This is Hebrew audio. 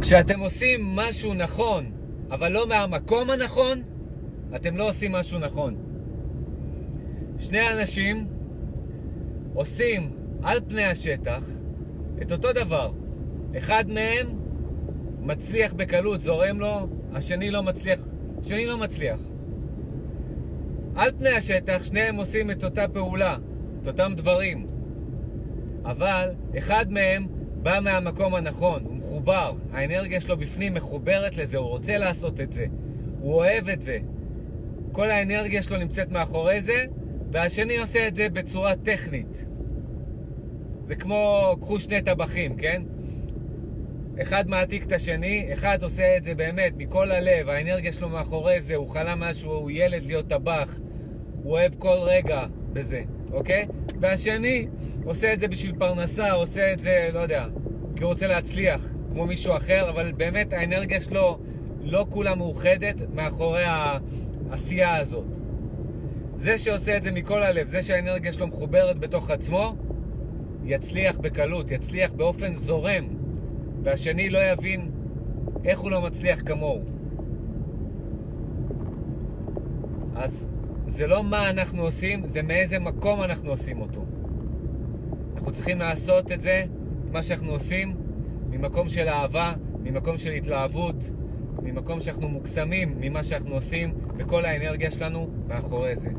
כשאתם עושים משהו נכון, אבל לא מהמקום הנכון, אתם לא עושים משהו נכון. שני אנשים עושים על פני השטח את אותו דבר. אחד מהם מצליח בקלות, זורם לו, השני לא מצליח. השני לא מצליח. על פני השטח שניהם עושים את אותה פעולה, את אותם דברים. אבל אחד מהם בא מהמקום הנכון, הוא מחובר, האנרגיה שלו בפנים מחוברת לזה, הוא רוצה לעשות את זה, הוא אוהב את זה. כל האנרגיה שלו נמצאת מאחורי זה, והשני עושה את זה בצורה טכנית. זה כמו, קחו שני טבחים, כן? אחד מעתיק את השני, אחד עושה את זה באמת מכל הלב, האנרגיה שלו מאחורי זה, הוא חלם משהו, הוא ילד להיות טבח, הוא אוהב כל רגע בזה, אוקיי? והשני עושה את זה בשביל פרנסה, עושה את זה, לא יודע, כי הוא רוצה להצליח, כמו מישהו אחר, אבל באמת האנרגיה שלו לא כולה מאוחדת מאחורי העשייה הזאת. זה שעושה את זה מכל הלב, זה שהאנרגיה שלו מחוברת בתוך עצמו, יצליח בקלות, יצליח באופן זורם, והשני לא יבין איך הוא לא מצליח כמוהו. אז זה לא מה אנחנו עושים, זה מאיזה מקום אנחנו עושים אותו. אנחנו צריכים לעשות את זה, מה שאנחנו עושים, ממקום של אהבה, ממקום של התלהבות, ממקום שאנחנו מוקסמים ממה שאנחנו עושים, וכל האנרגיה שלנו מאחורי זה.